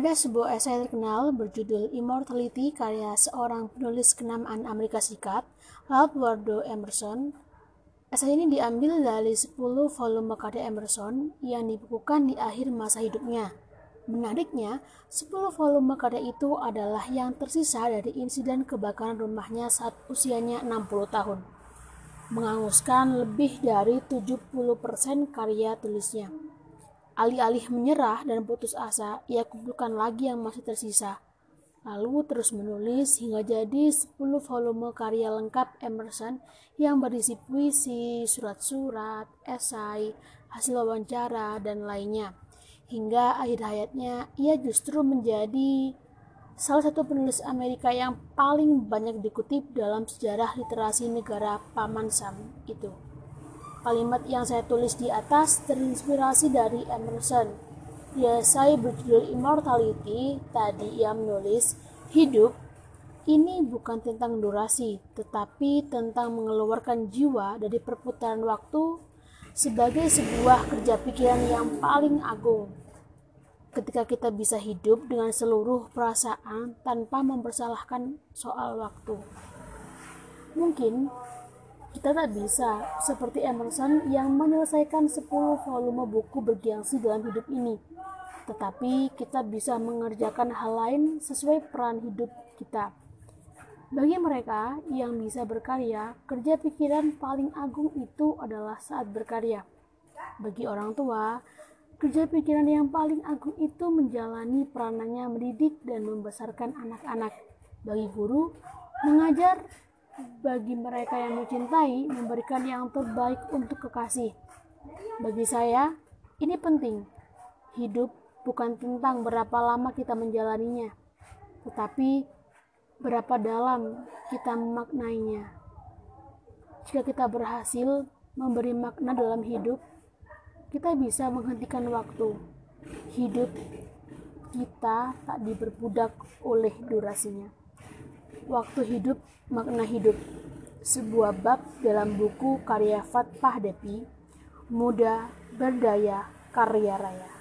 Ada sebuah esai terkenal berjudul Immortality karya seorang penulis kenamaan Amerika Serikat, Ralph Waldo Emerson. Esai ini diambil dari 10 volume karya Emerson yang dibukukan di akhir masa hidupnya. Menariknya, 10 volume karya itu adalah yang tersisa dari insiden kebakaran rumahnya saat usianya 60 tahun. Menghanguskan lebih dari 70% karya tulisnya. Alih-alih menyerah dan putus asa, ia kumpulkan lagi yang masih tersisa. Lalu terus menulis hingga jadi 10 volume karya lengkap Emerson yang berisi puisi, surat-surat, esai, hasil wawancara, dan lainnya. Hingga akhir hayatnya, ia justru menjadi salah satu penulis Amerika yang paling banyak dikutip dalam sejarah literasi negara Paman Sam itu. Kalimat yang saya tulis di atas terinspirasi dari Emerson. Ya, saya berjudul Immortality, tadi ia menulis, hidup ini bukan tentang durasi, tetapi tentang mengeluarkan jiwa dari perputaran waktu sebagai sebuah kerja pikiran yang paling agung. Ketika kita bisa hidup dengan seluruh perasaan tanpa mempersalahkan soal waktu. Mungkin kita tak bisa seperti Emerson yang menyelesaikan 10 volume buku bergengsi dalam hidup ini. Tetapi kita bisa mengerjakan hal lain sesuai peran hidup kita. Bagi mereka yang bisa berkarya, kerja pikiran paling agung itu adalah saat berkarya. Bagi orang tua, kerja pikiran yang paling agung itu menjalani peranannya mendidik dan membesarkan anak-anak. Bagi guru, mengajar bagi mereka yang mencintai, memberikan yang terbaik untuk kekasih. Bagi saya, ini penting. Hidup bukan tentang berapa lama kita menjalaninya, tetapi berapa dalam kita memaknainya. Jika kita berhasil memberi makna dalam hidup, kita bisa menghentikan waktu. Hidup kita tak diperbudak oleh durasinya. Waktu hidup, makna hidup. Sebuah bab dalam buku karya Fatpah Depi, Muda Berdaya Karya Raya.